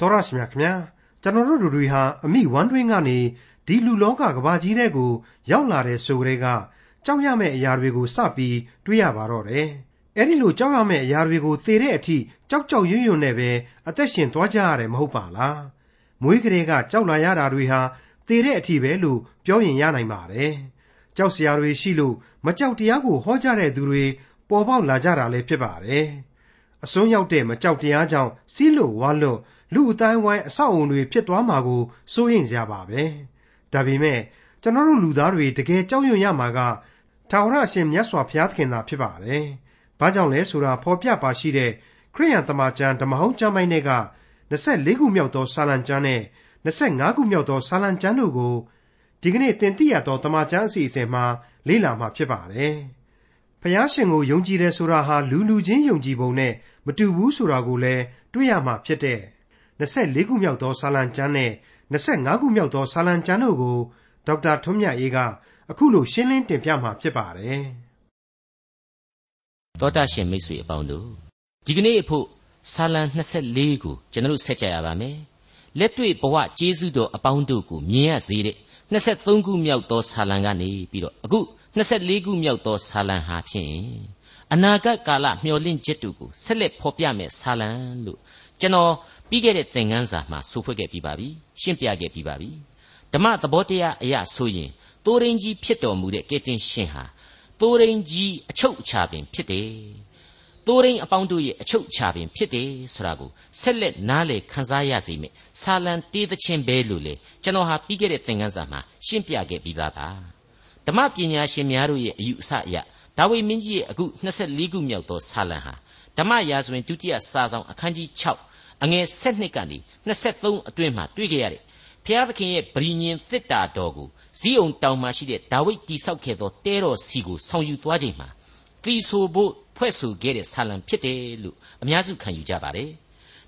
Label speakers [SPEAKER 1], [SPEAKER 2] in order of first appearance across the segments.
[SPEAKER 1] တော်ရရှိမြခင်ဗျာကျွန်တော်တို့လူတွေဟာအမိဝမ်းတွင်းကနေဒီလူလောကကဘာကြီးတဲ့ကို ရောက်လာတဲ့ဆိုကြတဲ့ကကြောက်ရမယ့်အရာတွေကိုစပြီးတွေးရပါတော့တယ်အဲ့ဒီလိုကြောက်ရမယ့်အရာတွေကိုသေတဲ့အထိကြောက်ကြောက်ရွံ့ရွံ့နဲ့ပဲအသက်ရှင်သွားကြရတယ်မဟုတ်ပါလားမွေးကလေးကကြောက်လာရတာတွေဟာသေတဲ့အထိပဲလို့ပြောရင်ရနိုင်ပါတယ်ကြောက်စရာတွေရှိလို့မကြောက်တရားကိုဟောကြတဲ့သူတွေပေါ်ပေါက်လာကြတာလည်းဖြစ်ပါတယ်အစွန်းရောက်တဲ့မကြောက်တရားကြောင့်စီးလို့ဝါလို့ လူအတိုင်းဝိုင်းအဆောက်အုံတွေဖြစ်သွားမှာကိုစိုးရိမ်ကြပါပဲဒါပေမဲ့ကျွန်တော်တို့လူသားတွေတကယ်ကြောက်ရွံ့ရမှာကထာဝရအရှင်မြတ်စွာဘုရားသခင်သာဖြစ်ပါတယ်ဘာကြောင့်လဲဆိုတာဖော်ပြပါရှိတဲ့ခရိယန်တမန်ကျမ်းဓမ္မဟောင်းကျမ်းပိုင်းတွေက24ခုမြောက်သောစာလံကျမ်းနဲ့25ခုမြောက်သောစာလံကျမ်းတို့ကိုဒီကနေ့သင်သိရသောတမန်ကျမ်းအစီအစဉ်မှာလေ့လာမှာဖြစ်ပါတယ်ဖျားရှင်ကိုယုံကြည်တယ်ဆိုတာဟာလူလူချင်းယုံကြည်ပုံနဲ့မတူဘူးဆိုတာကိုလည်းတွေ့ရမှာဖြစ်တဲ့ 24ခုမြောက်သောစာလံကျမ်းနဲ့25ခုမြောက်သောစာလံကျမ်းတို့ကိုဒေါက်တာထွန်းမြတ်အေးကအခုလိုရှင်းလင်းတင်ပြမှာဖြစ်ပါတယ်။
[SPEAKER 2] သောတာရှင်မိတ်ဆွေအပေါင်းတို့ဒီကနေ့အဖို့စာလံ24ကိုကျွန်တော်ဆက်ကြရပါမယ်။လက်တွေ့ဘဝကျေးဇူးတော်အပေါင်းတို့ကိုမြင်ရစေတဲ့23ခုမြောက်သောစာလံကနေပြီးတော့အခု24ခုမြောက်သောစာလံဟာဖြင့်အနာဂတ်ကာလမျှော်လင့်ချက်တို့ကိုဆက်လက်ဖော်ပြမယ်စာလံလို့ကျွန်တော် ပြီးခဲ့တဲ့သင်ခန်းစာမှာဆိုဖွဲ့ခဲ့ပြီးပါပြီရှင်းပြခဲ့ပြီးပါပြီဓမ္မသဘောတရားအရာဆိုရင်တိုးရင်းကြီးဖြစ်တော်မူတဲ့ကယ်တင်ရှင်ဟာတိုးရင်းကြီးအချုပ်အခြာပင်ဖြစ်တယ်တိုးရင်းအပေါင်းတို့ရဲ့အချုပ်အခြာပင်ဖြစ်တယ်ဆိုတာကိုဆက်လက်နားလည်ခန်းစားရစေမယ်ဆာလံတေးသချင်းပဲလို့လေကျွန်တော်ဟာပြီးခဲ့တဲ့သင်ခန်းစာမှာရှင်းပြခဲ့ပြီးပါပါဓမ္မပညာရှင်များတို့ရဲ့အယူအဆအရဒါဝိမင်းကြီးရဲ့အခု24ခုမြောက်သောဆာလံဟာဓမ္မရာဇဝင်ဒုတိယစာဆောင်အခန်းကြီး6 အငယ်7ကနေ23အတွင်းမှာတွေ့ကြရတဲ့ဘုရားသခင်ရဲ့ဗြိညင်သစ်တာတော်ကိုဇီးအောင်တောင်မှာရှိတဲ့ဒါဝိဒ်တိဆောက်ခဲ့သောတဲတော်စီကိုဆောင်ယူသွားချိန်မှာတီဆိုဖို့ဖွဲ့ဆိုခဲ့တဲ့ဆာလံဖြစ်တယ်လို့အများစုခံယူကြပါတယ်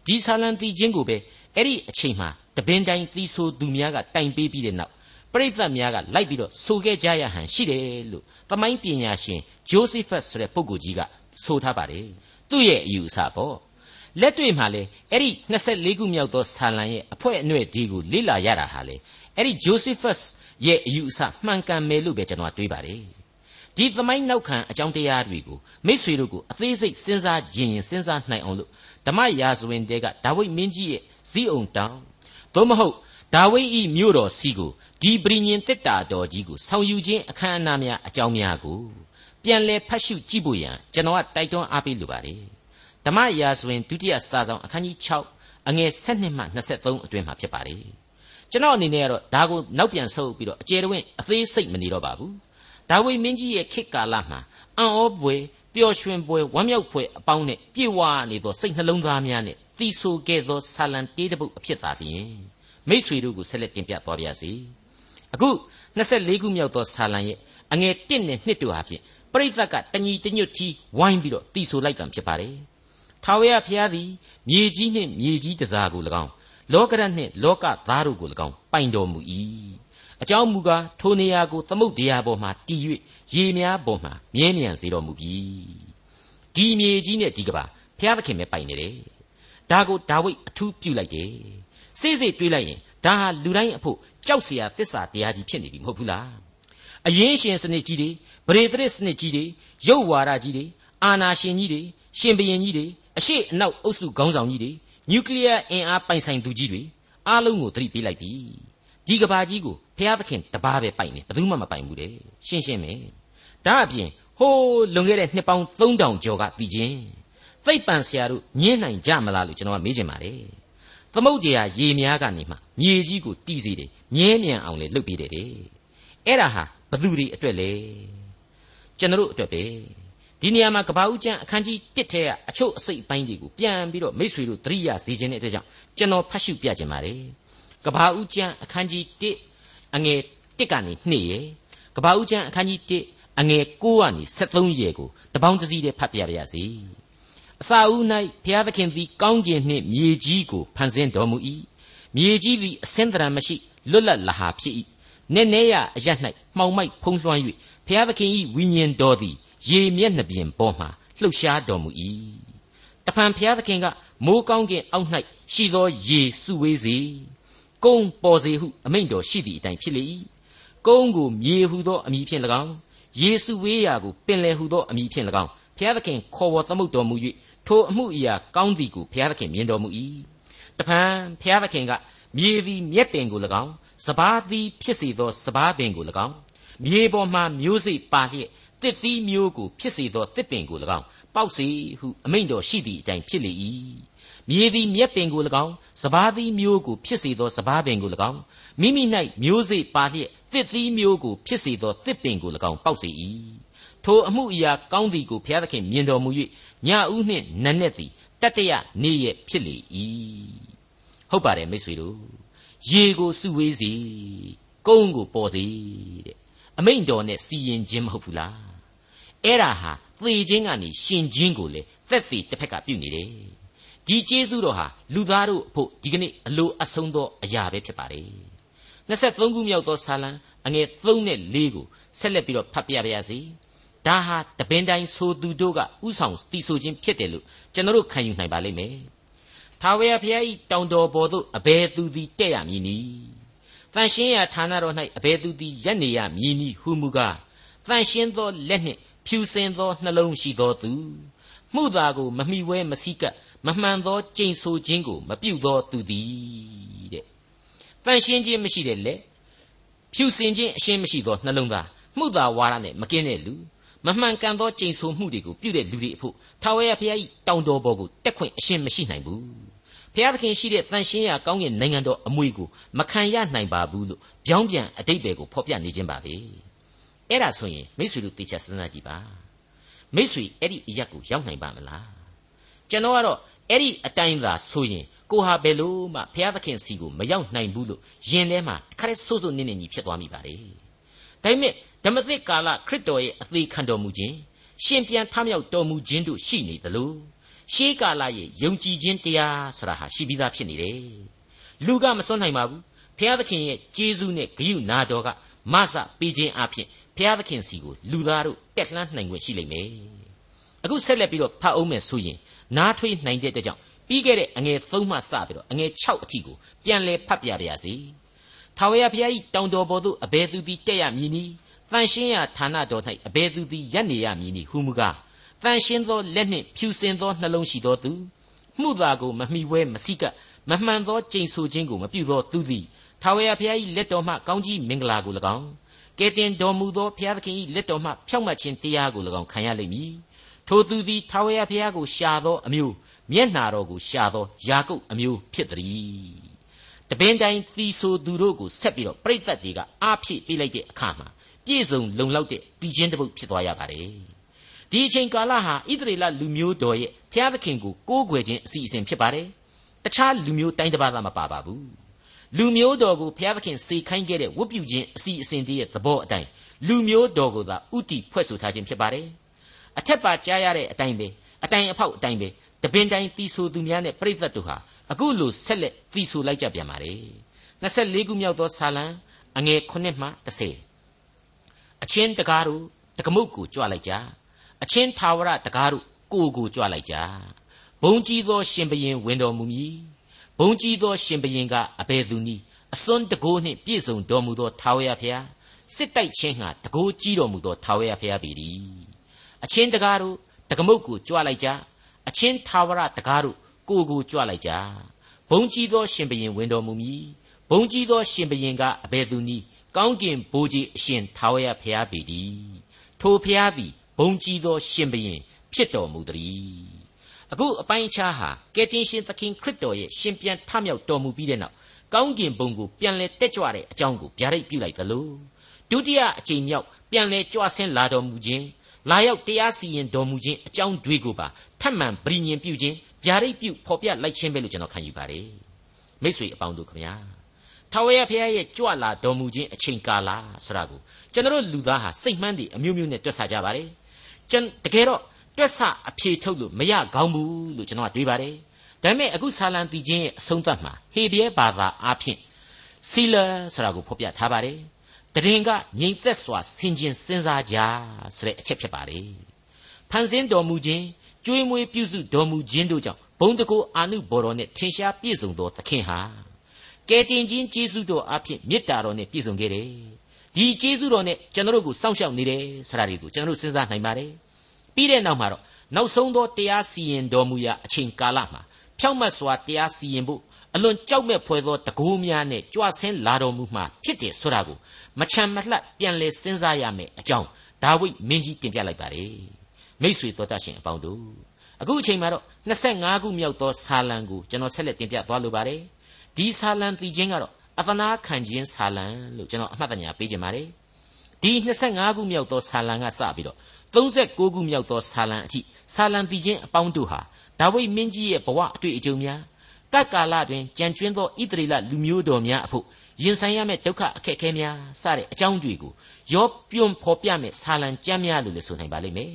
[SPEAKER 2] ဒီဆာလံတီချင်းကိုပဲအဲ့ဒီအချိန်မှာတပင်တိုင်းတီဆိုသူများကတိုင်ပေးပြီးတဲ့နောက်ပရိသတ်များကလိုက်ပြီးတော့ဆိုခဲ့ကြရဟန်ရှိတယ်လို့သမိုင်းပညာရှင်ဂျိုးစီဖတ်ဆိုတဲ့ပုဂ္ဂိုလ်ကြီးကဆိုထားပါတယ်သူ့ရဲ့အယူအဆပေါ့ လက်တွေ့မှာလေအဲ့ဒီ24ခုမြောက်သောဆာလံရဲ့အဖွဲအနှဲ့ဒီကိုလေ့လာရတာဟာလေအဲ့ဒီဂျိုးစီဖတ်ရဲ့အယူအဆမှန်ကန်မယ်လို့ပဲကျွန်တော်တွေးပါတယ်ဒီသမိုင်းနောက်ခံအကြောင်းတရားတွေကိုမိษွေတို့ကိုအသေးစိတ်စဉ်းစားခြင်းရင်စဉ်းစားနိုင်အောင်လို့ဓမ္မရာဇဝင်တဲကဒါဝိဒ်မင်းကြီးရဲ့ဇီးအောင်တောင်သို့မဟုတ်ဒါဝိဒ်ဤမြို့တော်စီကိုဒီပရိညင်တစ်တာတော်ကြီးကိုဆောင်ယူခြင်းအခမ်းအနားများအကြောင်းများကိုပြန်လဲဖတ်ရှုကြည့်ဖို့ရန်ကျွန်တော်ကတိုက်တွန်းအားပေးလိုပါတယ် ဓမ္မရာဇဝင်ဒုတိယစာဆောင်အခန်းကြီး6အငယ်7မှ23အတွင်းမှာဖြစ်ပါတယ်ကျွန်တော်အနေနဲ့ကတော့ဒါကိုနောက်ပြန်ဆုပ်ပြီးတော့အကျယ်တဝင့်အသေးစိတ်မနေတော့ပါဘူးဒါဝိမင်းကြီးရဲ့ခေတ်ကာလမှာအံ့ဩပွေပျော်ရွှင်ပွေဝမ်းမြောက်ဖွယ်အပေါင်းနဲ့ပြည့်ဝနေသောစိတ်နှလုံးသားများနဲ့တီဆိုခဲ့သောဆာလံတေးတပုတ်အဖြစ်သာလျှင်မိษွေတို့ကိုဆက်လက်တင်ပြသွားပါရစေအခု24ခုမြောက်သောဆာလံရဲ့အငယ်1နဲ့2တို့ဟာဖြင့်ပရိသတ်ကတညီတညွတ်တီဝိုင်းပြီးတော့တီဆိုလိုက်တာဖြစ်ပါတယ် ထာဝရဘုရားသည်မြေကြီးနှင့်မြေကြီးတစားကို၎င်းလောကရနှင့်လောကသားတို့ကို၎င်းပိုင်တော်မူ၏အကြောင်းမူကားထိုနေရာကိုသမုတ်တရားပေါ်မှာတည်၍ရေများပေါ်မှာမြဲမြံစေတော်မူပြီဒီမြေကြီးနဲ့ဒီကဘာဘုရားသခင်ပဲပိုင်နေတယ်ဒါကိုဒါဝိဒ်အထူးပြုလိုက်တယ်စိစိတွေးလိုက်ရင်ဒါဟာလူတိုင်းအဖို့ကြောက်เสียသစ္စာတရားကြီးဖြစ်နေပြီမဟုတ်ဘူးလားအရင်ရှင်စနစ်ကြီးတွေဗရေသရစ်စနစ်ကြီးတွေရုပ်ဝါဒကြီးတွေအာနာရှင်ကြီးတွေရှင်ဘရင်ကြီးတွေ အရှိအနောက်အုပ်စုခေါင်းဆောင်ကြီးတွေနျူကလ িয়ার အင်အားပိုင်ဆိုင်သူကြီးတွေအားလုံးကိုသတိပေးလိုက်ပြီဒီကဘာကြီးကိုဘုရားသခင်တပါးပဲပိုင်နေဘယ်သူမှမပိုင်ဘူးတဲ့ရှင်းရှင်းပဲဒါအပြင်ဟိုးလွန်ခဲ့တဲ့နှစ်ပေါင်း3000ကျော်ကပြီးချင်းသိပ်ပန်ဆရာတို့ညင်းနိုင်ကြမလားလို့ကျွန်တော်ကမေးချင်ပါတယ်သမုတ်တရားရေများကနေမှမြေကြီးကိုတီးစေတယ်မြဲမြံအောင်လေလှုပ်ပေးတယ်တဲ့အဲ့ဒါဟာဘသူတွေအတွက်လဲကျွန်တော်တို့အတွက်ပဲ ဒီနေရာမှာကဘာဦးကျမ်းအခန်းကြီး1ထဲကအချုပ်အစိတ်ပိုင်းတွေကိုပြန်ပြီးတော့မိษွေတို့သတိရစေခြင်းတဲ့အတွက်ကြောင့်ကျွန်တော်ဖတ်ရှုပြခြင်းပါတယ်ကဘာဦးကျမ်းအခန်းကြီး1အငယ်1ကနေ2ရယ်ကဘာဦးကျမ်းအခန်းကြီး1အငယ်9ကနေ73ရယ်ကိုတပေါင်းတစည်းတည်းဖတ်ပြပါရစေအစာဦး၌ဘုရားသခင်သည်ကောင်းကျင်နှင့်မြေကြီးကိုဖန်ဆင်းတော်မူ၏မြေကြီးသည်အစင်းတရံမရှိလွတ်လပ်လဟာဖြစ်၏နည်းနည်းရအရ၌မှောင်မိုက်ဖုံးလွှမ်း၍ဘုရားသခင်၏ဝိညာဉ်တော်သည် ရေမျက်နှာပြင်ပေါ်မှလှုပ်ရှားတော်မူ၏တဖန်ဘုရားသခင်ကမိုးကောင်းကင်အောက်၌ရှိသောရေစုဝေးစေကုန်းပေါ်စေဟုအမိန့်တော်ရှိသည့်အတိုင်းဖြစ်လေ၏ကုန်းကိုမြေဟုသောအမည်ဖြင့်၎င်းယေစုဝေးရာကိုပင်လယ်ဟုသောအမည်ဖြင့်၎င်းဘုရားသခင်ခေါ်ဝေါ်သမုတ်တော်မူ၍ထိုအမှုအရာကောင်းသည်ကိုဘုရားသခင်မြင်တော်မူ၏တပံဘုရားသခင်ကမြေသည်မြက်ပင်ကို၎င်းစဘာသည်ဖြစ်စေသောစဘာပင်ကို၎င်းမြေပေါ်မှမျိုးစိပါလျက် တစ်သီးမျိုးကိုဖြစ်စေသောတစ်ပင်ကို၎င်းပေါက်စေဟုအမိန့်တော်ရှိသည့်အတိုင်းဖြစ်လေ၏မြေသည်မြက်ပင်ကို၎င်းစဘာသီးမျိုးကိုဖြစ်စေသောစဘာပင်ကို၎င်းမိမိ၌မျိုးစိပါလျက်တစ်သီးမျိုးကိုဖြစ်စေသောတစ်ပင်ကို၎င်းပေါက်စေ၏ထိုအမှုအရာကောင်းသည်ကိုဘုရားသခင်မြင်တော်မူ၍ညဦးနှင့်နက်နက်သည်တတရနေ့ရက်ဖြစ်လေ၏ဟုတ်ပါတယ်မိတ်ဆွေတို့ရေကိုစုဝေးစီကုန်းကိုပေါ်စီတဲ့အမိန့်တော်နဲ့စီရင်ခြင်းမဟုတ်ဘူးလား အဲ့ဒါဟာသေခြင်းကနေရှင်ခြင်းကိုလေသက်သေတစ်ဖက်ကပြုနေတယ်ဒီကျေးဇူးတော်ဟာလူသားတို့အဖို့ဒီကနေ့အလိုအဆုံးသောအရာပဲဖြစ်ပါတယ်23ခုမြောက်သောဆာလံအငယ်3နဲ့4ကိုဆက်လက်ပြီးတော့ဖတ်ပြပါရစေဒါဟာတပင်တိုင်းဆိုသူတို့ကဥဆောင်တီဆိုခြင်းဖြစ်တယ်လို့ကျွန်တော်တို့ခံယူနိုင်ပါလိမ့်မယ်ထာဝရဘုရား၏တောင်တော်ပေါ်သို့အဘယ်သူသည်တက်ရမည်နည်းတန်ရှင်းရာဌာနတော်၌အဘယ်သူသည်ရက်နေရမည်နည်းဟုမူကားတန်ရှင်းသောလက်နှင့် ဖြူစင်သောနှလုံးရှိသောသူမှုသာကိုမမိဝဲမစိကပ်မမှန်သောကြိမ်ဆိုခြင်းကိုမပြုသောသူသည်တဲ့တန်ရှင်းခြင်းမရှိတဲ့လက်ဖြူစင်ခြင်းအရှင်းမရှိသောနှလုံးသားမှုသာဝါဒနဲ့မကင်းတဲ့လူမမှန်ကန်သောကြိမ်ဆိုမှုတွေကိုပြုတဲ့လူတွေအဖို့ထာဝရဘုရား၏တောင်တော်ပေါ်ကိုတက်ခွင့်အရှင်းမရှိနိုင်ဘူးဘုရားသခင်ရှိတဲ့တန်ရှင်းရာကောင်းကင်နိုင်ငံတော်အမွေကိုမခံရနိုင်ပါဘူးလို့ပြောင်းပြန်အတိတ်ဘယ်ကိုဖော်ပြနေခြင်းပါပဲ အဲ့ဒါဆိုရင်မိษွေတို့တေချာစဉ်းစားကြည့်ပါမိษွေအဲ့ဒီအရက်ကိုရောက်နိုင်ပါမလားကျွန်တော်ကတော့အဲ့ဒီအတိုင်းသာဆိုရင်ကိုဟာဘယ်လို့မှဘုရားသခင်စီကိုမရောက်နိုင်ဘူးလို့ယင်ထဲမှာခရက်ဆိုးဆိုးနင်းနေကြီးဖြစ်သွားမိပါလေဒါပေမဲ့ဓမ္မသစ်ကာလခရစ်တော်ရဲ့အသေးခံတော်မူခြင်းရှင်ပြန်ထမြောက်တော်မူခြင်းတို့ရှိနေသလိုရှေးကာလရဲ့ယုံကြည်ခြင်းတရားဆိုတာဟာရှိပြီးသားဖြစ်နေတယ်လူကမစွန့်နိုင်ပါဘူးဘုရားသခင်ရဲ့ကျေးဇူးနဲ့ဂရုနာတော်ကမဆပေးခြင်းအပြင် ဘုရားသခင်စီကိုလူသားတို့တက်လှမ်းနိုင်ခွင့်ရှိလိမ့်မယ်အခုဆက်လက်ပြီးတော့ဖတ်အောင်မယ်ဆိုရင်နားထွေးနိုင်တဲ့အတွက်ကြောင့်ပြီးခဲ့တဲ့အငယ်3မှစပြီးတော့အငယ်6အထိကိုပြန်လဲဖတ်ပြပါရစေထာဝရဘုရား၏တောင်တော်ပေါ်သို့အဘယ်သူသည်တက်ရမည်နည်းတန်ရှင်းရာဌာနတော်၌အဘယ်သူသည်ရပ်နေရမည်နည်းဟုမူကားတန်ရှင်းသောလက်နှင့်ဖြူစင်သောနှလုံးရှိသောသူမှုသာကိုမမိဝဲမစိကပ်မမှန်သောကြိမ်ဆိုခြင်းကိုမပြုသောသူသည်ထာဝရဘုရား၏လက်တော်မှကောင်းကြီးမင်္ဂလာကို၎င်း ကဲတင်တော်မူသောဘုရားသခင်၏လက်တော်မှဖြောင့်မတ်ခြင်းတရားကို၎င်းခံရလိမ့်မည်ထိုသူသည်ထာဝရဘုရားကိုရှာသောအမျိုးမျက်နာတော်ကိုရှာသောယာကုပ်အမျိုးဖြစ်သည်တပင်တိုင်းသီဆိုသူတို့ကိုဆက်ပြီးတော့ပြိဿတ်တွေကအားဖြည့်ပေးလိုက်တဲ့အခါမှာပြည့်စုံလုံလောက်တဲ့ပြီးချင်းတစ်ပုတ်ဖြစ်သွားရပါတယ်ဒီအချိန်ကာလဟာဣသရေလလူမျိုးတော်ရဲ့ဘုရားသခင်ကိုကိုးကွယ်ခြင်းအစီအစဉ်ဖြစ်ပါတယ်တခြားလူမျိုးတိုင်းတစ်ပါးသာမပါပါဘူး လူမျိုးတော်ကိုဘုရားသခင်စေခိုင်းခဲ့တဲ့ဝတ်ပြုခြင်းအစီအစဉ်တည်းရဲ့သဘောအတိုင်းလူမျိုးတော်ကိုသာဥတီဖွဲ့ဆိုထားခြင်းဖြစ်ပါတယ်အထက်ပါကြားရတဲ့အတိုင်းပဲအတိုင်းအဖောက်အတိုင်းပဲတပင်တိုင်းတီဆိုသူများနဲ့ပြိဿတ်တို့ဟာအခုလိုဆက်လက်တီဆိုလိုက်ကြပြန်ပါတယ်24ခုမြောက်သောဆာလံအငယ်9မှ10အချင်းတကားတို့တကမုတ်ကိုကြွလိုက်ကြအချင်းသာဝရတကားတို့ကိုကိုကြွလိုက်ကြဘုံကြီးသောရှင်ဘရင်ဝင်တော်မူမည် ဘုံကြီးသောရှင်ဘရင်ကအဘယ်သူနည်းအစွန်းတကိုးနှင့်ပြည့်စုံတော်မူသောထာဝရဘုရားစစ်တိုက်ခြင်းဟာတကိုးကြီးတော်မူသောထာဝရဘုရားပေ၏အချင်းတကားတို့တကမုတ်ကိုကြွလိုက်ကြအချင်းသာဝရတကားတို့ကိုကိုကြွလိုက်ကြဘုံကြီးသောရှင်ဘရင်ဝင်တော်မူမည်ဘုံကြီးသောရှင်ဘရင်ကအဘယ်သူနည်းကောင်းကင်ဘိုးကြီးအရှင်ထာဝရဘုရားပေ၏ထိုဘုရားသည်ဘုံကြီးသောရှင်ဘရင်ဖြစ်တော်မူသည် အခုအပိုင်းအခြားဟာကယ်တင်ရှင်သခင်ခရစ်တော်ရဲ့ရှင်ပြန်ထမြောက်တော်မူပြီးတဲ့နောက်ကောင်းကင်ဘုံကိုပြန်လဲတက်ကြွတဲ့အကြောင်းကိုဗျာဒိတ်ပြုလိုက်သလိုဒုတိယအကြိမ်မြောက်ပြန်လဲကြွဆင်းလာတော်မူခြင်းလာရောက်တရားစီရင်တော်မူခြင်းအကြောင်းတွေကိုပါထပ်မံပြည်ညင်ပြုခြင်းဗျာဒိတ်ပြုဖော်ပြလိုက်ခြင်းပဲလို့ကျွန်တော်ခံယူပါတယ်မိတ်ဆွေအပေါင်းတို့ခင်ဗျာထာဝရဘုရားရဲ့ကြွလာတော်မူခြင်းအချိန်ကာလဆိုတာကိုကျွန်တော်လူသားဟာစိတ်မှန်းတည်အမျိုးမျိုးနဲ့တွက်ဆကြပါတယ်ကျွန်တကယ်တော့ တွက်ဆအဖြေထုတ်လို့မရကောင်းဘူးလို့ကျွန်တော်ကတွေးပါတယ်ဒါပေမဲ့အခုဆာလံတီချင်းရဲ့အဆုံးသတ်မှာဟေဘရဲဘာသာအားဖြင့်စီလာဆိုတာကိုဖော်ပြထားပါတယ်တရင်ကငြိမ်သက်စွာဆင်ခြင်စဉ်းစားကြဆိုတဲ့အချက်ဖြစ်ပါတယ်ဖန်ဆင်းတော်မူခြင်းကျွေးမွေးပြုစုတော်မူခြင်းတို့ကြောင့်ဘုံတကူအာနုဘော်တော်နဲ့ထင်ရှားပြည့်စုံသောသခင်ဟာကယ်တင်ခြင်းကျေးဇူးတော်အဖြစ်မေတ္တာတော်နဲ့ပြည့်စုံခဲ့တယ်ဒီကျေးဇူးတော်နဲ့ကျွန်တော်တို့ကိုစောင့်ရှောက်နေတယ်ဆိုတာတွေကိုကျွန်တော်တို့စဉ်းစားနိုင်ပါတယ် ပြီးတဲ့နောက်မှာတော့နောက်ဆုံးသောတရားစီရင်တော်မူရာအချိန်ကာလမှာဖြောင့်မတ်စွာတရားစီရင်ဖို့အလွန်ကြောက်မဲ့ဖွယ်သောတကူးများနဲ့ကြွဆင်းလာတော်မူမှဖြစ်တယ်ဆိုတာကိုမချမ်းမလှပြန်လဲစဉ်းစားရမယ်အကြောင်းဒါဝိဒ်မင်းကြီးတင်ပြလိုက်ပါတယ်မိษွေတော်တတ်ရှင်အပေါင်းတို့အခုအချိန်မှာတော့25ခုမြောက်သောဆာလံကိုကျွန်တော်ဆက်လက်တင်ပြသွားလိုပါတယ်ဒီဆာလံတည်ခြင်းကတော့အသနာခံခြင်းဆာလံလို့ကျွန်တော်အမှတ်တညာပေးခြင်းပါတယ်ဒီ25ခုမြောက်သောဆာလံကစပြီးတော့ 39ခုမြောက်သောဆာလံအထိဆာလံတည်ခြင်းအပေါင်းတို့ဟာဒါဝိဒ်မင်းကြီးရဲ့ဘဝအတွေ့အကြုံများကပ်ကာလတွင်ကြံကျွင်းသောဣသရေလလူမျိုးတော်များအဖို့ရင်ဆိုင်ရမယ့်ဒုက္ခအခက်အခဲများစတဲ့အကြောင်းတွေကိုရောပြွန်ဖော်ပြမယ့်ဆာလံကျမ်းများလို့လည်းဆိုနိုင်ပါလိမ့်မယ်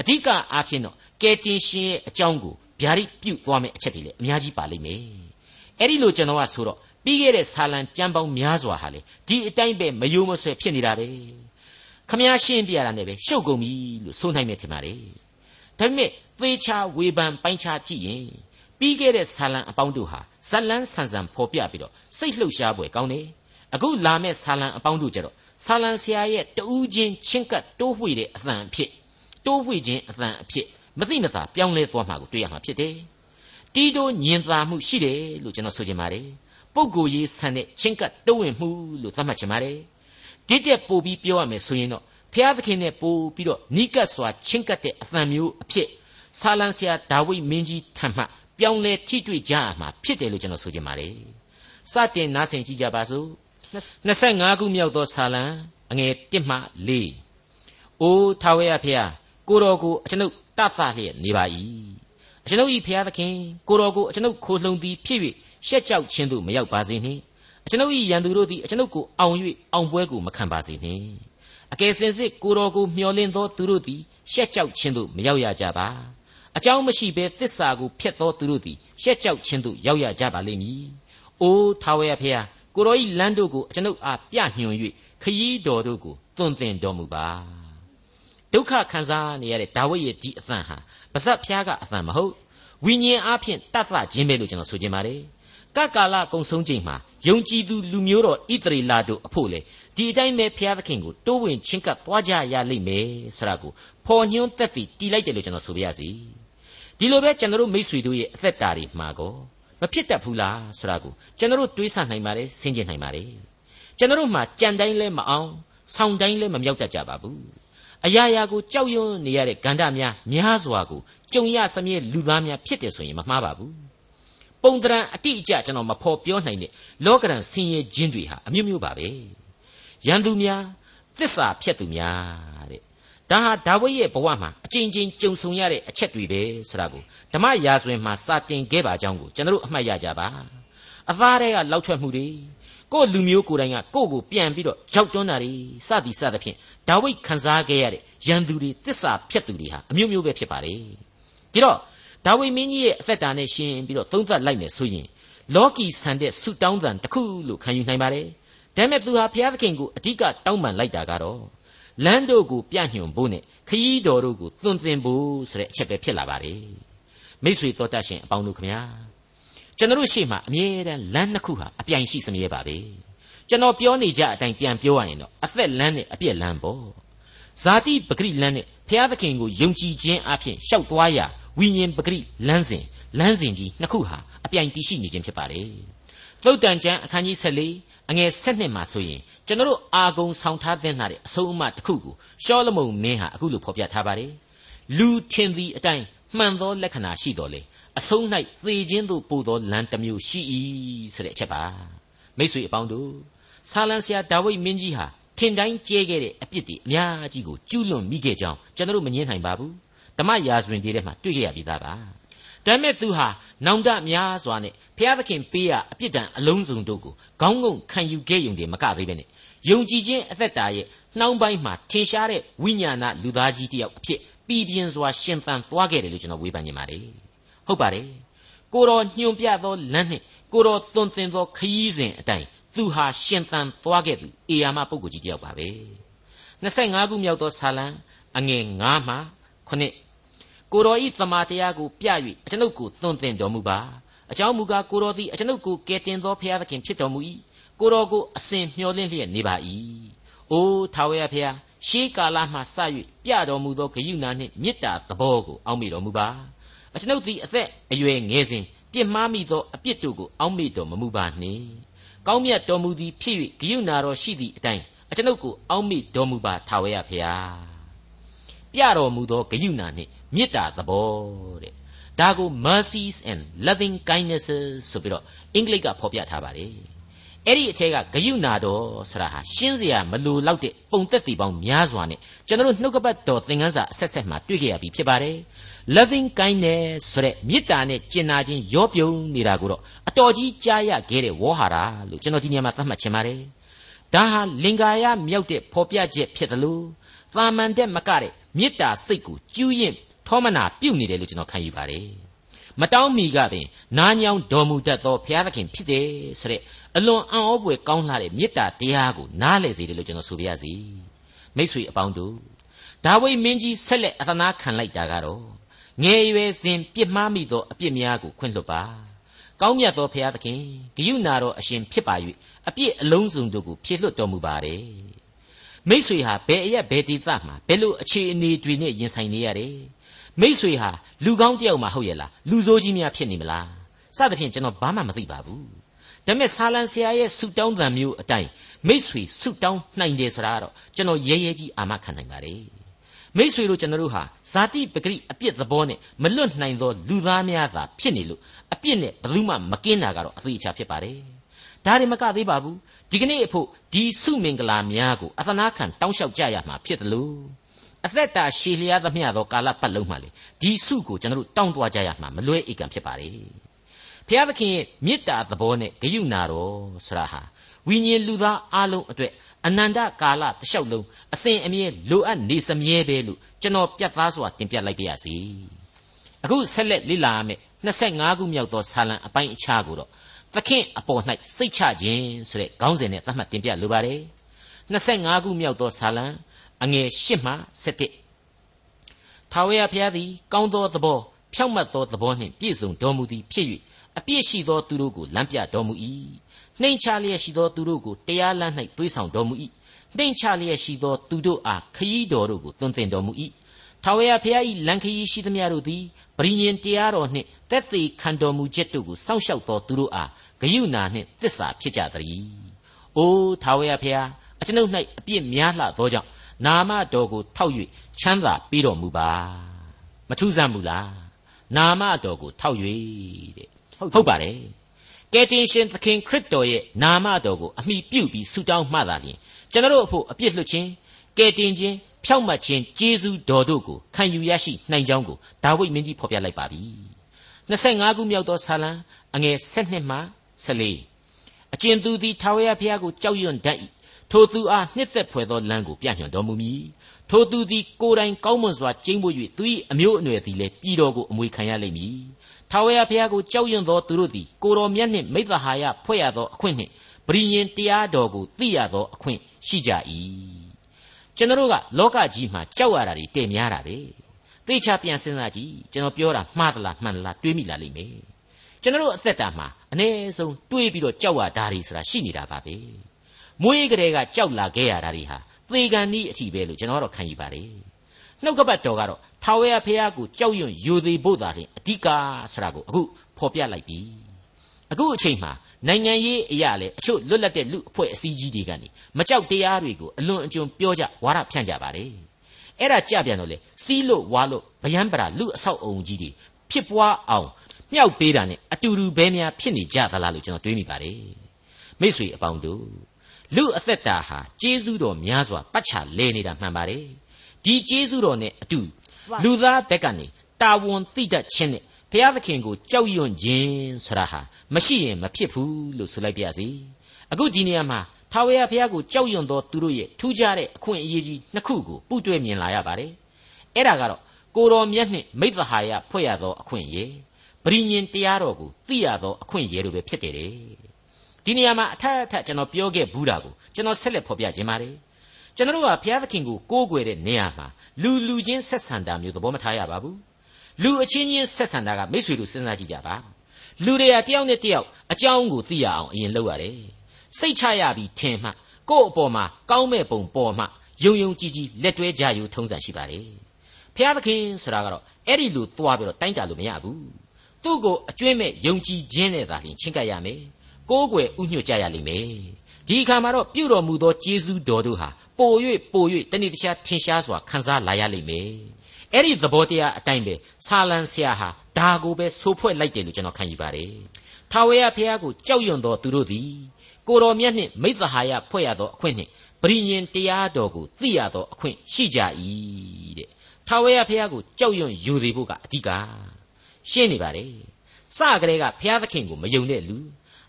[SPEAKER 2] အဓိကအားဖြင့်တော့ကယ်တင်ရှင်ရဲ့အကြောင်းကိုဗျာဒိတ်ပြုတ်သွားမယ့်အချက်တွေလည်းအများကြီးပါလိမ့်မယ်အဲ့ဒီလိုကျွန်တော်ကဆိုတော့ပြီးခဲ့တဲ့ဆာလံကျမ်းပေါင်းများစွာဟာလေဒီအတိုင်းပဲမယိုးမဆွဲဖြစ်နေတာပဲ ခမည်းရှင်းပြရတာနဲ့ပဲရှုပ်ကုန်ပြီလို့ဆိုနိုင်မယ်ထင်ပါတယ်ဒါပေမဲ့သေချာဝေဖန်ပိုင်းခြားကြည့်ရင်ပြီးခဲ့တဲ့ဆာလံအပေါင်းတို့ဟာဇက်လန်းဆန်ဆန်ဖော်ပြပြီးတော့စိတ်လှုပ်ရှားပွဲကောင်းတယ်အခုလာမဲ့ဆာလံအပေါင်းတို့ကြတော့ဆာလံဆရာရဲ့တူးချင်းချင်းကပ်တိုးဝှေ့တဲ့အသံအဖြစ်တိုးဝှေ့ခြင်းအသံအဖြစ်မသိမသာပြောင်းလဲသွားမှာကိုတွေ့ရမှာဖြစ်တယ်တီးတိုးညင်သာမှုရှိတယ်လို့ကျွန်တော်ဆိုချင်ပါတယ်ပုပ်ကိုရေးဆန်တဲ့ချင်းကပ်တိုးဝင်မှုလို့သတ်မှတ်ချင်ပါတယ် ဒီတက်ပို့ပြီးပြောရမယ်ဆိုရင်တော့ဖျားသခင်နဲ့ပို့ပြီးတော့နိကတ်စွာချင်းကပ်တဲ့အသံမျိုးအဖြစ်ဆာလံဆရာဒါဝိဒ်မင်းကြီးထံမှပြောင်းလဲထိတွေ့ကြရမှာဖြစ်တယ်လို့ကျွန်တော်ဆိုချင်ပါတယ်စတင်နားဆင်ကြည့်ကြပါစို့25ခုမြောက်သောဆာလံအငယ်1မှ4အိုးထာဝရဖျားကိုတော်ကိုအကျွန်ုပ်တသလျက်နေပါ၏အကျွန်ုပ်ဤဖျားသခင်ကိုတော်ကိုအကျွန်ုပ်ခိုလှုံသည်ဖြစ်၍ရှက်ကြောက်ခြင်းသို့မရောက်ပါစေနှင့် အကျွန်ုပ်ဤရန်သူတို့သည်အကျွန်ုပ်ကိုအောင်၍အောင်ပွဲကိုမခံပါစေနှင့်အကယ်စင်စစ်ကိုတော်ကိုမျှော်လင့်သောသူတို့သည်ရှက်ကြောက်ခြင်းသို့မရောက်ရကြပါအကြောင်းမရှိဘဲသစ္စာကိုဖျက်သောသူတို့သည်ရှက်ကြောက်ခြင်းသို့ရောက်ရကြပါလိမ့်မည်။အိုးထာဝရဖျားကိုတော်ဤလမ်းတို့ကိုအကျွန်ုပ်အားပြညွှန်၍ခရီးတော်တို့ကိုသွန်သင်တော်မူပါ။ဒုက္ခခံစားနေရတဲ့ဒါဝိဒ်ရဲ့ဒီအသံဟာပါဇက်ဖျားကအသံမဟုတ်ဝိညာဉ်အားဖြင့်တတ်သခြင်းပဲလို့ကျွန်တော်ဆိုချင်ပါတယ်။ ကကာလကုံဆုံးချိန်မှာယုံကြည်သူလူမျိုးတော်ဣသရေလတို့အဖို့လေဒီအတိုင်းပဲဘုရားသခင်ကိုတိုးဝင်ချင်းကပ်သွားကြရလိမ့်မယ်ဆိုတာကိုဖော်ညွှန်းသက်ပြီးတီးလိုက်တယ်လို့ကျွန်တော်ဆိုပြရစီဒီလိုပဲကျွန်တော်တို့မိษွေတို့ရဲ့အသက်တာတွေမှာကောမဖြစ်တတ်ဘူးလားဆိုတာကိုကျွန်တော်တို့တွေးဆနိုင်ပါတယ်ဆင်ခြင်နိုင်ပါတယ်ကျွန်တော်တို့မှာကြံတိုင်းလဲမအောင်ဆောင်းတိုင်းလဲမမြောက်တတ်ကြပါဘူးအရာရာကိုကြောက်ရွံ့နေရတဲ့ဂန္ဓများများစွာကိုကြုံရစမြဲလူသားများဖြစ်တယ်ဆိုရင်မမှားပါဘူး ပုံတရံအတိအကျကျွန်တော်မဖော်ပြောနိုင်တဲ့လောကရန်ဆင်းရဲခြင်းတွေဟာအမျိုးမျိုးပါပဲရန်သူများသစ္စာဖျက်သူများတဲ့ဒါဟာဒါဝိဒ်ရဲ့ဘဝမှာအကြိမ်ကြိမ်ကြုံဆုံရတဲ့အချက်တွေပဲဆိုတာကိုဓမ္မရာဇဝင်မှာစာတင်ခဲ့ပါကြောင်းကိုကျွန်တော်တို့အမှတ်ရကြပါအသားတွေကလောက်ထွက်မှုတွေကိုလူမျိုးကိုယ်တိုင်ကကိုယ့်ကိုပြန်ပြီးတော့ရောက်တွန်းတာတွေစသည်စသဖြင့်ဒါဝိဒ်ခံစားခဲ့ရတဲ့ရန်သူတွေတစ္ဆာဖျက်သူတွေဟာအမျိုးမျိုးပဲဖြစ်ပါတယ်ဒီတော့ ဒါဝိဒ်မင်းကြီးရဲ့အသက်တာနဲ့ရှင်ပြီးတော့သုံးသပ်လိုက်မယ်ဆိုရင်လောကီဆန်တဲ့ဆုတောင်းတန်တစ်ခုလို့ခံယူနိုင်ပါတယ်ဒါပေမဲ့သူဟာဘုရားသခင်ကိုအဓိကတောင်းပန်လိုက်တာကတော့လမ်းတို့ကိုပြညွှန်ဖို့နဲ့ခရီးတော်တို့ကိုသွန်သင်ဖို့ဆိုတဲ့အချက်ပဲဖြစ်လာပါတယ်မိษွေတော်တတ်ရှင်အပေါင်းတို့ခမညာကျွန်တော်ရှေ့မှာအမြဲတမ်းလမ်းနှစ်ခုဟာအပြိုင်ရှိစမြဲပါပဲကျွန်တော်ပြောနေကြအတိုင်းပြန်ပြောရရင်တော့အသက်လမ်းနဲ့အပြည့်လမ်းပေါ့ဇာတိပဂရိလမ်းနဲ့ဘုရားသခင်ကိုယုံကြည်ခြင်းအပြင်ရှောက်သွားရာ ဝိညာဉ်ပဂရိလမ်းစဉ်လမ်းစဉ်ကြီးနှစ်ခုဟာအပြိုင်တည်ရှိနေခြင်းဖြစ်ပါတယ်သုတ်တန်ကျမ်းအခန်းကြီး14အငယ်၁၂မှာဆိုရင်ကျွန်တော်အာဂုံဆောင်ထားတဲ့အဆုံးအမတစ်ခုကိုရှောလမုန်မင်းဟာအခုလိုဖော်ပြထားပါတယ်လူထင်သည်အတိုင်းမှန်သောလက္ခဏာရှိတော်လေအဆုံး၌သေခြင်းသို့ပို့သောလမ်းတစ်မျိုးရှိ၏ဆိုတဲ့အချက်ပါမိတ်ဆွေအပေါင်းတို့ဆာလံဆရာဒါဝိဒ်မင်းကြီးဟာထင်တိုင်းကျဲခဲ့တဲ့အပြစ်တွေအများကြီးကိုကျူးလွန်မိခဲ့ကြောင်းကျွန်တော်မငြင်းနိုင်ပါဘူး ဓမ္မရာဇဝင်တွေထဲမှာတွေ့ခဲ့ရပြီးသားပါဒါမဲ့သူဟာနောင်တများစွာနဲ့ဘုရားသခင်ပေးရအပြစ်ဒဏ်အလုံးစုံတို့ကိုခေါင်းငုံခံယူခဲ့ယုံတယ်မကသေးပဲနဲ့ယုံကြည်ခြင်းအသက်တာရဲ့နှောင်းပိုင်းမှာထင်ရှားတဲ့ဝိညာဏလူသားကြီးတယောက်အဖြစ်ပြည်ပြင်းစွာရှင်သန်သွားခဲ့တယ်လို့ကျွန်တော်ဝေဖန်နေပါတယ်ဟုတ်ပါတယ်ကိုတော်ညွှန်ပြသောလမ်းနှင့်ကိုတော်သွန်သင်သောခရီးစဉ်အတိုင်းသူဟာရှင်သန်သွားခဲ့သူအေယာမပုဂ္ဂိုလ်ကြီးတယောက်ပါပဲ25ခုမြောက်သောဆာလံအငယ်9မှ9 ကိုတော်ဤသမာတရားကိုပြ၍အကျွန်ုပ်ကိုသွန်သင်တော်မူပါအကြောင်းမူကားကိုတော်သည်အကျွန်ုပ်ကိုကယ်တင်သောဖျားသခင်ဖြစ်တော်မူ၏ကိုတော်ကိုအစဉ်မျှော်လင့်လျက်နေပါ၏အိုးထာဝရဖျားရှေးကာလမှစ၍ပြတော်မူသောဂယုဏနှင့်မေတ္တာသဘောကိုအောက်မေ့တော်မူပါအကျွန်ုပ်သည်အသက်အရွယ်ငယ်စဉ်ပြစ်မှားမိသောအပြစ်တို့ကိုအောက်မေ့တော်မမူပါနှင့်ကောင်းမြတ်တော်မူသည်ဖြစ်၍ဂယုဏတော်ရှိသည့်အတိုင်းအကျွန်ုပ်ကိုအောက်မေ့တော်မူပါထာဝရဖျားပြတော်မူသောဂယုဏနှင့် မေတ္တာသဘောတဲ့ဒါကို mercies and loving kindnesses ဆိုပြီးတော့အင်္ဂလိပ်ကဖော်ပြထားပါတယ်အဲ့ဒီအထက်ကဂယုဏတော်ဆရာဟာရှင်းစရာမလိုတော့တဲ့ပုံသက်တည်ပေါင်းများစွာနဲ့ကျွန်တော်နှုတ်ကပတ်တော်သင်ခန်းစာအဆက်ဆက်မှာတွေ့ကြရပြီဖြစ်ပါတယ် loving kindness ဆိုတဲ့မေတ္တာနဲ့ကျင်နာခြင်းရောပြုံးနေတာကိုတော့အတော်ကြီးကြားရခဲ့တဲ့ဝေါ်ဟာရလို့ကျွန်တော်ဒီနေရာမှာသတ်မှတ်ချင်ပါတယ်ဒါဟာလင်္ကာယမြောက်တဲ့ဖော်ပြချက်ဖြစ်တယ်လို့သာမန်တဲ့မကတဲ့မေတ္တာစိတ်ကိုကျူးရင် ထောမနာပြုတ်နေတယ်လို့ကျွန်တော်ခံယူပါတယ်မတောင်းမီကပင်နားညောင်းတော်မူတတ်သောဘုရားသခင်ဖြစ်တယ်ဆိုတဲ့အလွန်အံ့ဩဖွယ်ကောင်းလှတဲ့မေတ္တာတရားကိုနားလည်စေတယ်လို့ကျွန်တော်ဆိုပြရစီမိษွေအပေါင်းတို့ဒါဝိမင်းကြီးဆက်လက်အသနာခံလိုက်တာကတော့ငယ်ရွယ်စဉ်ပြစ်မှားမိသောအပြစ်များကိုခွင့်လွှတ်ပါကောင်းမြတ်သောဘုရားသခင်ဂယုဏတော်အရှင်ဖြစ်ပါ၍အပြစ်အလုံးစုံတို့ကိုဖြေလွှတ်တော်မူပါတယ်မိษွေဟာဘယ်အရက်ဘယ်ဒီသမှာဘယ်လိုအခြေအနေတွေနဲ့ရင်ဆိုင်နေရတယ် မိษွေဟာလူကောင်းတယောက်မှဟုတ်ရဲ့လားလူဆိုးကြီးများဖြစ်နေမလားစသဖြင့်ကျွန်တော်ဘာမှမသိပါဘူးဒါပေမဲ့ဆာလံဆရာရဲ့ဆုတောင်းသံမျိုးအတိုင်းမိษွေဆုတောင်းနိုင်တယ်ဆိုတာကတော့ကျွန်တော်ရဲရဲကြီးအာမခံနိုင်ပါတယ်မိษွေတို့ကျွန်တော်တို့ဟာဇာတိပဂရိအပြစ်သဘောနဲ့မလွတ်နိုင်သောလူသားများသာဖြစ်နေလို့အပြစ်နဲ့ဘယ်သူမှမကင်းတာကတော့အသေးချာဖြစ်ပါတယ်ဒါတွေမကသေးပါဘူးဒီကနေ့အဖို့ဒီစုမင်္ဂလာများကိုအသနာခံတောင်းလျှောက်ကြရမှာဖြစ်တယ်လို့ အသက်တာရှည်လျားသမျှသောကာလပတ်လုံးမှာလေဒီစုကိုကျွန်တော်တို့တောင်းသွားကြရမှာမလွဲဧကံဖြစ်ပါလေဘုရားသခင်ရဲ့မေတ္တာသဘောနဲ့ဂရုဏာတော်ဆရာဟာဝိညာဉ်လူသားအလုံးအတွက်အနန္တကာလတစ်လျှောက်လုံးအစဉ်အမြဲလိုအပ်နေစမြဲပဲလို့ကျွန်တော်ပြတ်သားစွာတင်ပြလိုက်ပါရစေအခုဆက်လက်လေ့လာရမယ့်25ခုမြောက်သောဆာလံအပိုင်းအခြားကိုတော့သခင်အပေါ်၌စိတ်ချခြင်းဆိုတဲ့ခေါင်းစဉ်နဲ့သတ်မှတ်တင်ပြလိုပါတယ်25ခုမြောက်သောဆာလံ အငယ်၈မှ7ထာဝရဘုရားသည် ကောင်းသောသဘောဖြောင့်မတ်သောသဘောနှင့်ပြည့်စုံတော်မူသည်ဖြစ်၍အပြည့်ရှိသောသူတို့ကိုလမ်းပြတော်မူ၏နှိမ်ချလျက်ရှိသောသူတို့ကိုတရားလမ်း၌သွေးဆောင်တော်မူ၏နှိမ်ချလျက်ရှိသောသူတို့အားခရီးတော်တို့ကိုသွန်သင်တော်မူ၏ထာဝရဘုရား၏လမ်းခရီးရှိသမျှတို့သည်ပရိညင်တရားတော်နှင့်တက်သေးခံတော်မူချက်တို့ကိုစောင့်ရှောက်တော်သူတို့အားဂယုဏနှင့်သစ္စာဖြစ်ကြသည်။အိုးထာဝရဘုရားအကျွန်ုပ်၌အပြစ်များလှသောကြောင့် နာမတော်ကိုထောက်၍ချမ်းသာပေးတော်မူပါမထူးဆန်းဘူးလားနာမတော်ကိုထောက်၍တဲ့ဟုတ်ပါတယ်ကယ်တင်ရှင်သခင်ခရစ်တော်ရဲ့နာမတော်ကိုအမိပြုပြီးဆုတောင်းမှသာလျှင်ကျွန်တော်တို့အဖို့အပြစ်လွတ်ခြင်းကယ်တင်ခြင်းဖြောက်မှတ်ခြင်းကျေးဇူးတော်တို့ကိုခံယူရရှိနိုင်ကြောင်းကိုဒါဝိဒ်မင်းကြီးဖော်ပြလိုက်ပါပြီ25ခုမြောက်သောဆာလံအငယ်7မှ14အကျဉ်သူသည်ထာဝရဘုရားကိုကြောက်ရွံ့တတ်၏ ထိုသူအားနှစ်သက်ဖွယ်သောလမ်းကိုပြညွှန်တော်မူမည်ထိုသူသည်ကိုယ်တိုင်ကောင်းမွန်စွာကျင့်ဖို့၍သူ၏အမျိုးအနွယ်သည်လည်းပြည်တော်ကိုအမွေခံရလိမ့်မည်ထာဝရဘုရားကိုကြောက်ရွံ့သောသူတို့သည်ကိုတော်မြတ်နှင့်မိသဟာယဖွဲ့ရသောအခွင့်နှင့်ပရိညင်တရားတော်ကိုသိရသောအခွင့်ရှိကြ၏ကျွန်တော်ကလောကကြီးမှာကြောက်ရတာတွေတည်များတာပဲသေချာပြန်စဉ်းစားကြည့်ကျွန်တော်ပြောတာမှားသလားမှန်လားတွေးမိလာလိမ့်မယ်ကျွန်တော်အသက်တာမှာအ ਨੇ ဆုံးတွေးပြီးတော့ကြောက်ရတာတွေဆိုတာရှိနေတာပါပဲ မွေးကလေးကကြောက်လာခဲ့ရတာတွေဟာသေကံဤအထိပဲလို့ကျွန်တော်တော့ခံယူပါတယ်နှုတ်ကပတ်တော်ကတော့ထာဝရဘုရားကိုကြောက်ရွံ့ယူသေးဖို့သာလျှင်အဓိကဆိုတာကိုအခုဖော်ပြလိုက်ပြီအခုအချိန်မှာနိုင်ငံရေးအရာလေအချို့လွတ်လပ်တဲ့လူအဖွဲ့အစည်းကြီးတွေကနေမကြောက်တရားတွေကိုအလွန်အကျွံပြောကြဝါဒဖြန့်ကြပါတယ်အဲ့ဒါကြပြန်တော့လေစီးလို့ဝါလို့ဗျံပရာလူအဆောက်အုံကြီးတွေဖြစ်ပွားအောင်မြောက်ပေးတာနဲ့အတူတူပဲများဖြစ်နေကြသလားလို့ကျွန်တော်တွေးမိပါတယ်မိတ်ဆွေအပေါင်းတို့ လူအသက်တာဟာကျေးဇူးတော်များစွာပတ်ချလဲနေတာမှန်ပါတယ်ဒီကျေးဇူးတော်နဲ့အတူလူသားဘက်ကနေတာဝန်သိတတ်ခြင်းနဲ့ဘုရားသခင်ကိုကြောက်ရွံ့ခြင်းဆိုတာဟာမရှိရင်မဖြစ်ဘူးလို့ဆိုလိုက်ပါရစေအခုဒီနေရာမှာထာဝရဘုရားကိုကြောက်ရွံ့သောသူတို့ရဲ့ထူးခြားတဲ့အခွင့်အရေးကြီးနှစ်ခုကိုပူးတွဲမြင်လာရပါတယ်အဲ့ဒါကတော့ကိုတော်မြတ်နှင့်မိသဟာယဖွဲ့ရသောအခွင့်အရေးပရိညင်တရားတော်ကိုသိရသောအခွင့်အရေးတို့ပဲဖြစ်တယ် ဒီနေရာမှာအထက်အထက်ကျွန်တော်ပြောခဲ့ဘူးတာကိုကျွန်တော်ဆက်လက်ဖော်ပြခြင်းပါတယ်ကျွန်တော်ကဘုရားသခင်ကိုကိုးကွယ်တဲ့နေရာမှာလူလူချင်းဆက်ဆံတာမျိုးသဘောမထားရပါဘူးလူအချင်းချင်းဆက်ဆံတာကမိတ်ဆွေတို့စဉ်းစားကြည့်ကြပါလူတွေကတယောက်နဲ့တယောက်အကြောင်းကိုသိရအောင်အရင်လုပ်ရတယ်စိတ်ချရပြီးထင်မှကိုယ့်အပေါ်မှာကောင်းမဲ့ပုံပေါ်မှယုံယုံကြည်ကြည်လက်တွဲကြယူထုံးစံရှိပါတယ်ဖျားသခင်ဆိုတာကတော့အဲ့ဒီလိုသွားပြီးတော့တိုင်းတာလို့မရဘူးသူ့ကိုအကျွင့်မဲ့ယုံကြည်ခြင်းနဲ့သာလျှင်ချင်းကပ်ရမယ် ကိုးကွယ်ဥညွှတ်ကြရလိမ့်မယ်ဒီအခါမှာတော့ပြုတော်မူသောကျေးဇူးတော်တို့ဟာပို၍ပို၍တနေ့တခြားထင်ရှားစွာခံစားလာရလိမ့်မယ်အဲ့ဒီသဘောတရားအတိုင်းပဲဆာလံဆရာဟာဒါကိုပဲဆိုဖွဲ့လိုက်တယ်လို့ကျွန်တော်ခံယူပါတယ်ထာဝရဘုရားကိုကြောက်ရွံ့တော်သူတို့သည်ကိုတော်မြတ်နှင့်မိသဟာယဖွဲ့ရသောအခွင့်နှင့်ပရိညင်တရားတော်ကိုသိရသောအခွင့်ရှိကြ၏တဲ့ထာဝရဘုရားကိုကြောက်ရွံ့ယူသေးဖို့ကအဓိကရှင်းနေပါလေစကလေးကဘုရားသခင်ကိုမယုံတဲ့လူ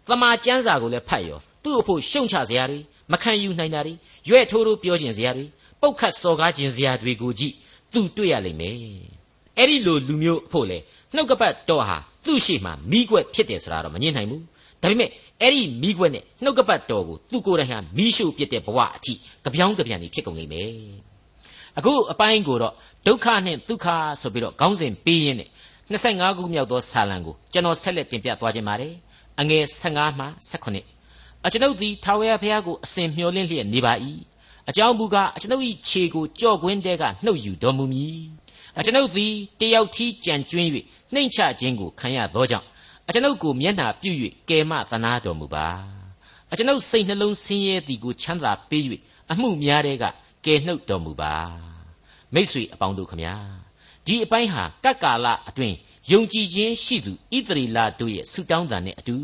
[SPEAKER 2] သမာကျမ်းစာကိုလည်းဖတ်ရောသူ့အဖို့ရှုံချစရာတွေမခံယူနိုင်တာတွေရွဲ့ထိုးထိုးပြောခြင်းစရာတွေပုတ်ခတ်စော်ကားခြင်းစရာတွေကိုကြည့်သူတွေ့ရလိမ့်မယ်အဲ့ဒီလိုလူမျိုးအဖို့လေနှုတ်ကပတ်တော်ဟာသူ့ရှိမှမိကွက်ဖြစ်တယ်ဆိုတာတော့မငြင်းနိုင်ဘူးဒါပေမဲ့အဲ့ဒီမိခွက်နဲ့နှုတ်ကပတ်တော်ကိုသူကိုယ်တိုင်ဟာမိရှုပြစ်တဲ့ဘဝအထိကြပြောင်းကြပြန်နေဖြစ်ကုန်လိမ့်မယ်အခုအပိုင်းကိုတော့ဒုက္ခနဲ့ဒုက္ခဆိုပြီးတော့ခေါင်းစဉ်ပေးရင်းနဲ့25ခုမြောက်သောဆာလံကိုကျွန်တော်ဆက်လက်တင်ပြသွားခြင်းပါတယ် အငယ်15မှ18အကျွန်ုပ်သည်ထာဝရဘုရားကိုအစဉ်မျှော်လင့်လျက်နေပါ၏အကြောင်းမူကားအကျွန်ုပ်၏ခြေကိုကြော့ကွင်းတဲကနှုတ်ယူတော်မူမည်အကျွန်ုပ်သည်တယောက်ထီးကြံကျွင်း၍နှိမ့်ချခြင်းကိုခံရသောကြောင့်အကျွန်ုပ်ကိုမျက်နှာပြု၍ကယ်မသနာတော်မူပါအကျွန်ုပ်စိတ်နှလုံးဆင်းရဲသည်ကိုချမ်းသာပေး၍အမှုများတဲ့ကကယ်နှုတ်တော်မူပါမိษွေအပေါင်းတို့ခမညာဒီအပိုင်းဟာကပ်ကာလအတွင်း ယုံကြည်ခြင်းရှိသူဣသရေလတို့ရဲ့ဆုတောင်းတန်နဲ့အတူ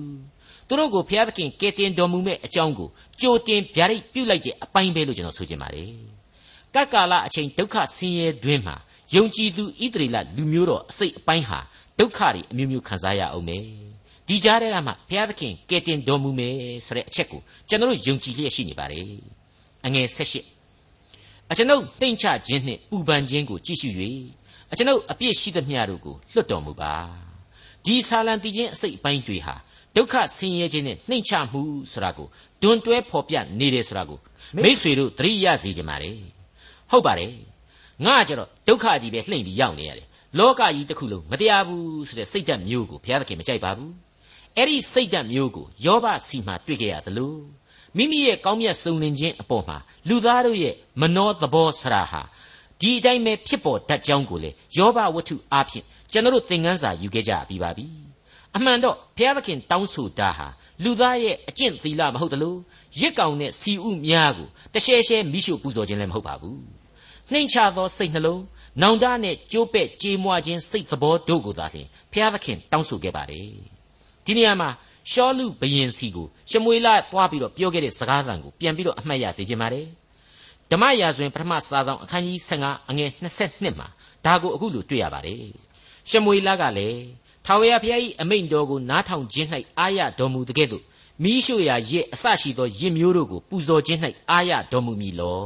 [SPEAKER 2] သူတို့ကိုဘုရားသခင်ကယ်တင်တော်မူမဲ့အကြောင်းကိုကြိုတင်ဗျာဒိတ်ပြုလိုက်တဲ့အပိုင်းပဲလို့ကျွန်တော်ဆိုချင်ပါတယ်ကပ်ကာလအချိန်ဒုက္ခဆင်းရဲတွင်မှာယုံကြည်သူဣသရေလလူမျိုးတော်အစိတ်အပိုင်းဟာဒုက္ခတွေအမျိုးမျိုးခံစားရအောင်မယ်ဒီကြားထဲကမှဘုရားသခင်ကယ်တင်တော်မူမယ်ဆိုတဲ့အချက်ကိုကျွန်တော်တို့ယုံကြည်လျက်ရှိနေပါတယ်အငယ်၁၈အကျွန်ုပ်တိမ်ချခြင်းနှင့်ပူပန်ခြင်းကိုကြည့်ရှု၍ အကျွန်ုပ်အပြစ်ရှိသမျှတို့ကိုလွတ်တော်မူပါဒီဆာလံတည်ခြင်းအစိတ်အပိုင်းတွေဟာဒုက္ခဆင်းရဲခြင်းနဲ့နှိမ်ချမှုဆိုတာကိုဒွန်တွဲဖော်ပြနေတယ်ဆိုတာကိုမိษွေတို့သတိရစေကြပါလေဟုတ်ပါတယ်ငါကြတော့ဒုက္ခကြီးပဲလှိမ့်ပြီးရောက်နေရတယ်လောကကြီးတစ်ခုလုံးမတရားဘူးဆိုတဲ့စိတ်ဓာတ်မျိုးကိုဘုရားသခင်မကြိုက်ပါဘူးအဲ့ဒီစိတ်ဓာတ်မျိုးကိုယောဘစီမှာတွေ့ကြရသလိုမိမိရဲ့ကောင်းမြတ်စုံလင်ခြင်းအပေါ်မှာလူသားတို့ရဲ့မနှောသဘောဆရာဟာ ဒီအတိုင်းပဲဖြစ်ပေါ်တတ်ကြောင်းကိုလေယောဘဝတ္ထုအားဖြင့်ကျွန်တော်တို့သင်ခန်းစာယူခဲ့ကြပြီးပါပြီအမှန်တော့ဘုရားသခင်တောင်းဆိုတာဟာလူသားရဲ့အကျင့်သီလမဟုတ်တလို့ရစ်ကောင်တဲ့စီဥများကိုတရှဲရှဲမိရှုပူဇော်ခြင်းလည်းမဟုတ်ပါဘူးနှိမ်ချသောစိတ်နှလုံးနောင်တနဲ့ကြိုးပဲ့ကြေးမွားခြင်းစိတ်သဘောတို့ကိုသာလျှင်ဘုရားသခင်တောင်းဆိုခဲ့ပါတယ်ဒီနေရာမှာရှောလူဘယင်စီကိုရှမွေလသွားပြီးတော့ပြောခဲ့တဲ့စကားသံကိုပြန်ပြီးတော့အမှတ်ရစေခြင်းပါတယ် ဓမ္မရာဇဝင်ပထမစာဆောင်အခန်းကြီး15အငယ်22မှာဒါကိုအခုလိုတွေ့ရပါတယ်ရှမွေလကလည်းထာဝရဘုရား၏အမိန့်တော်ကိုနားထောင်ခြင်း၌အာရတော်မူတဲ့ကဲ့သို့မိရှုရာရစ်အစရှိသောရစ်မျိုးတို့ကိုပူဇော်ခြင်း၌အာရတော်မူမည်လော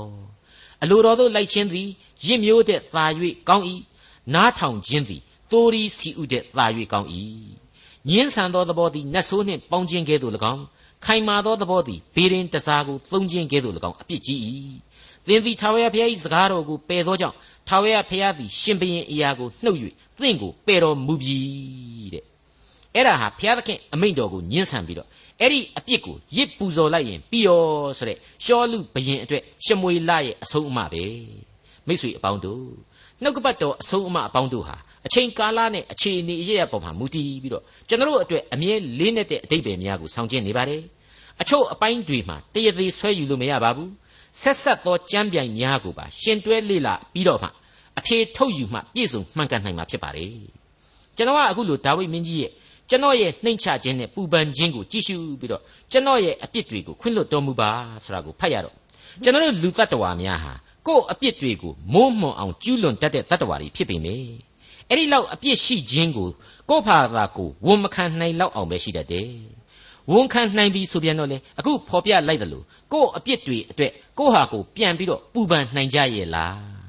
[SPEAKER 2] အလိုတော်သို့လိုက်ခြင်းသည်ရစ်မျိုးတဲ့သာ၍ကောင်း၏နားထောင်ခြင်းသည်တိုးရီစီဥတဲ့သာ၍ကောင်း၏ညင်းဆန်သောသဘောသည်နတ်ဆိုးနှင့်ပေါင်းခြင်းကဲ့သို့၎င်း ခိုင်မာသောသဘောသည်ဘေးရင်တစားကိုသုံးခြင်းကဲ့သို့၎င်းအပြစ်ကြီး၏သင်သည်ထာဝရဘုရား၏စကားတော်ကိုပယ်သောကြောင့်ထာဝရဘုရားသည်ရှင်ဘရင်အရာကိုနှုတ်၍သင်ကိုပယ်တော်မူပြီတဲ့အဲ့ဒါဟာဘုရားသခင်အမိန့်တော်ကိုညှင်းဆန်ပြီးတော့အဲ့ဒီအပြစ်ကိုရစ်ပူဇော်လိုက်ရင်ပြီးရောဆိုတဲ့ရှောလူဘရင်အတွက်ရှမွေလရဲ့အဆုံးအမပဲမိတ်ဆွေအပေါင်းတို့နှုတ်ကပတ်တော်အဆုံးအမအပေါင်းတို့ဟာ အချိန်ကာလနဲ့အခြေအနေအရရပေါ်မှာမူတည်ပြီးတော့ကျွန်တော်တို့အတွက်အမြဲလေးနဲ့တဲ့အတိတ်ပဲများကိုဆောင်ကျဉ်နေပါတယ်အချို့အပိုင်းတွေမှာတရသေးဆွဲယူလို့မရပါဘူးဆက်ဆက်သောကြမ်းပြိုင်များကိုပါရှင်တွဲလေ့လာပြီးတော့မှအဖြေထုတ်ယူမှပြည့်စုံမှန်ကန်နိုင်မှာဖြစ်ပါတယ်ကျွန်တော်ကအခုလိုဒါဝိမင်းကြီးရဲ့ကျွန်တော်ရဲ့နှိမ့်ချခြင်းနဲ့ပူပန်ခြင်းကိုကြည့်ရှုပြီးတော့ကျွန်တော်ရဲ့အပြစ်တွေကိုခွင့်လွှတ်တော်မူပါဆိုတာကိုဖတ်ရတော့ကျွန်တော်တို့လူတ attva များဟာကိုယ့်အပြစ်တွေကိုမိုးမွန်အောင်ကျူးလွန်တတ်တဲ့တ attva တွေဖြစ်ပေမေ အဲ့ဒီလောက်အပြစ်ရှိခြင်းကိုကိုယ့်ဖာသာကိုဝန်မခံနိုင်လောက်အောင်ပဲရှိတတ်တယ်ဝန်ခံနိုင်ပြီဆိုပြန်တော့လေအခုဖော်ပြလိုက်တယ်လို့ကိုယ့်အပြစ်တွေအတွက်ကိုယ့်ဟာကိုပြန်ပြီးတော့ပူပန်နိုင်ကြရဲ့လား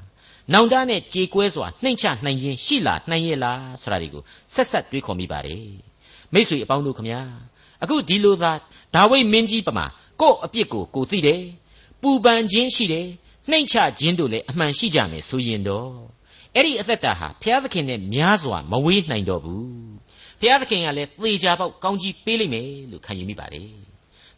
[SPEAKER 2] နောင်တနဲ့ကြေကွဲစွာနှိမ့်ချနိုင်ခြင်းရှိလာနိုင်ရဲ့လားဆိုတာတွေကိုဆက်ဆက်တွေးခေါ်မိပါတယ်မိတ်ဆွေအပေါင်းတို့ခမညာအခုဒီလိုသာဒါဝိမင်းကြီးပမာကို့အပြစ်ကိုကိုသိတယ်ပူပန်ခြင်းရှိတယ်နှိမ့်ချခြင်းတို့လည်းအမှန်ရှိကြမယ်ဆိုရင်တော့ အဲ့ဒီအသက်တာဟာဘုရားသခင်နဲ့များစွာမဝေးနိုင်တော့ဘူးဘုရားသခင်ကလည်းသေချာပေါက်ကောင်းကြီးပေးလိမ့်မယ်လို့ခံယူမိပါတယ်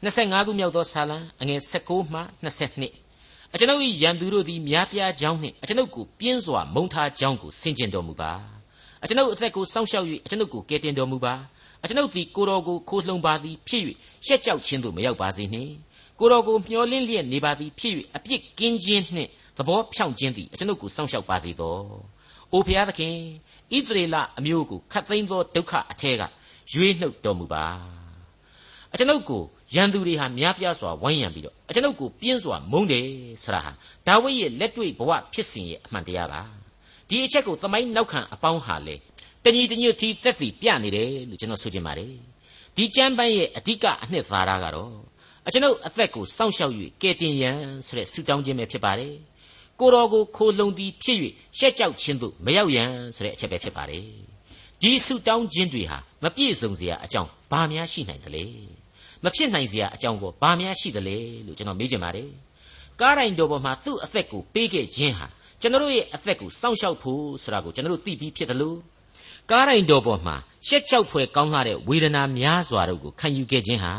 [SPEAKER 2] 25ခုမြောက်သောဆာလံအငယ်16မှ22အကျွန်ုပ်၏ရန်သူတို့သည်များပြားကြောင်းနှင့်အကျွန်ုပ်ကိုပြင်းစွာမုန်းထားကြောင်းကိုဆင်ကျင်တော်မူပါအကျွန်ုပ်အသက်ကိုစောင့်ရှောက်၍အကျွန်ုပ်ကိုကယ်တင်တော်မူပါအကျွန်ုပ်သည်ကိုတော်ကိုခိုးလှုံပါသည်ဖြစ်၍ရှက်ကြောက်ခြင်းသို့မရောက်ပါစေနှင့် ကိုတော်ကိုမျှော်လင့်လျက်နေပါသည်ဖြစ်၍အပြစ်ကင်းခြင်းနှင့်သဘောဖြောင့်ခြင်းသည်အကျွန်ုပ်ကိုစောင့်ရှောက်ပါစေသော။အိုဖျားသခင်ဣသရေလအမျိုးကိုခတ်သိမ်းသောဒုက္ခအထက်ကရွေးနှုတ်တော်မူပါ။အကျွန်ုပ်ကိုရန်သူတွေဟာများပြားစွာဝိုင်းရံပြီးတော့အကျွန်ုပ်ကိုပြင်းစွာမုန်းတယ်ဆရာဟာဒါဝိဒ်ရဲ့လက်တွေ့ဘဝဖြစ်စဉ်ရဲ့အမှန်တရားပါ။ဒီအချက်ကိုသမိုင်းနောက်ခံအပေါင်းဟာလေတညီတညွတ်တီသက်စီပြနေတယ်လို့ကျွန်တော်ဆိုချင်ပါတယ်။ဒီကျမ်းပိုင်းရဲ့အဓိကအနှစ်သာရကတော့ အကျွန်ုပ်အသက်ကိုစောင့်ရှောက်၍ကယ်တင်ရန်ဆိုတဲ့ဆုတောင်းခြင်းပဲဖြစ်ပါတယ်။ကိုတော်ကိုခိုလုံသည်ဖြစ်၍ရှက်ကြောက်ခြင်းသို့မရောက်ရန်ဆိုတဲ့အချက်ပဲဖြစ်ပါတယ်။ဒီဆုတောင်းခြင်းတွေဟာမပြည့်စုံစရာအကြောင်းဘာများရှိနိုင်သလဲ။မဖြစ်နိုင်စရာအကြောင်းကိုဘာများရှိသလဲလို့ကျွန်တော်မေးချင်ပါတယ်။ကားတိုင်းတော်ပေါ်မှာသူ့အသက်ကိုပေးခဲ့ခြင်းဟာကျွန်တော်ရဲ့အသက်ကိုစောင့်ရှောက်ဖို့ဆိုတာကိုကျွန်တော်သိပြီးဖြစ်တယ်လို့ကားတိုင်းတော်ပေါ်မှာရှက်ကြောက်ဖွယ်ကောင်းလာတဲ့ဝေဒနာများစွာတို့ကိုခံယူခဲ့ခြင်းဟာ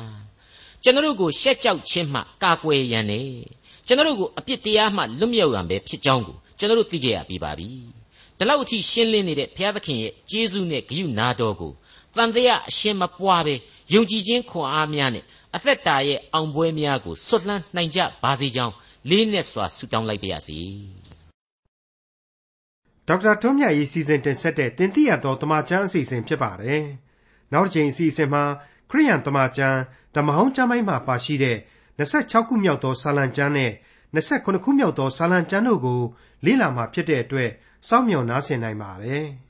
[SPEAKER 2] ကျွန်တော်ကိုရှက်ကြောက်ခြင်းမှကာကွယ်ရန်နဲ့ကျွန်တော်ကိုအပြစ်တရားမှလွတ်မြောက်ရန်ပဲဖြစ်ကြောင်းကိုကျွန်တော်သိခဲ့ရပြီးပါပြီ။ဒီလောက်အထိရှင်းလင်းနေတဲ့ဘုရားသခင်ရဲ့ကျေးဇူးနဲ့ဂရုနာတော်ကိုတန်တရားအရှင်းမပွားပဲယုံကြည်ခြင်းခွန်အားများနဲ့အသက်တာရဲ့အောင်ပွဲများကိုဆွတ်လန်းနိုင်ကြပါစေကြောင်းလေးနဲ့စွာဆုတောင်းလိုက်ပါရစေ။
[SPEAKER 1] ဒေါက်တာထွန်းမြတ်ရေးစီစဉ်တင်ဆက်တဲ့တင်ပြတော်တမချန်းအစီအစဉ်ဖြစ်ပါတယ်။နောက်တစ်ချိန်အစီအစဉ်မှာခရိယန်တမချန်း ဓမ္မဟောင်းကျမ်းပိုင်းမှာပါရှိတဲ့26ခုမြောက်သောစာလံကျမ်းနဲ့28ခုမြောက်သောစာလံကျမ်းတို့ကိုလေ့လာမှာဖြစ်တဲ့အတွက်စောင့်မျှော်နားဆင်နိုင်ပါတယ်။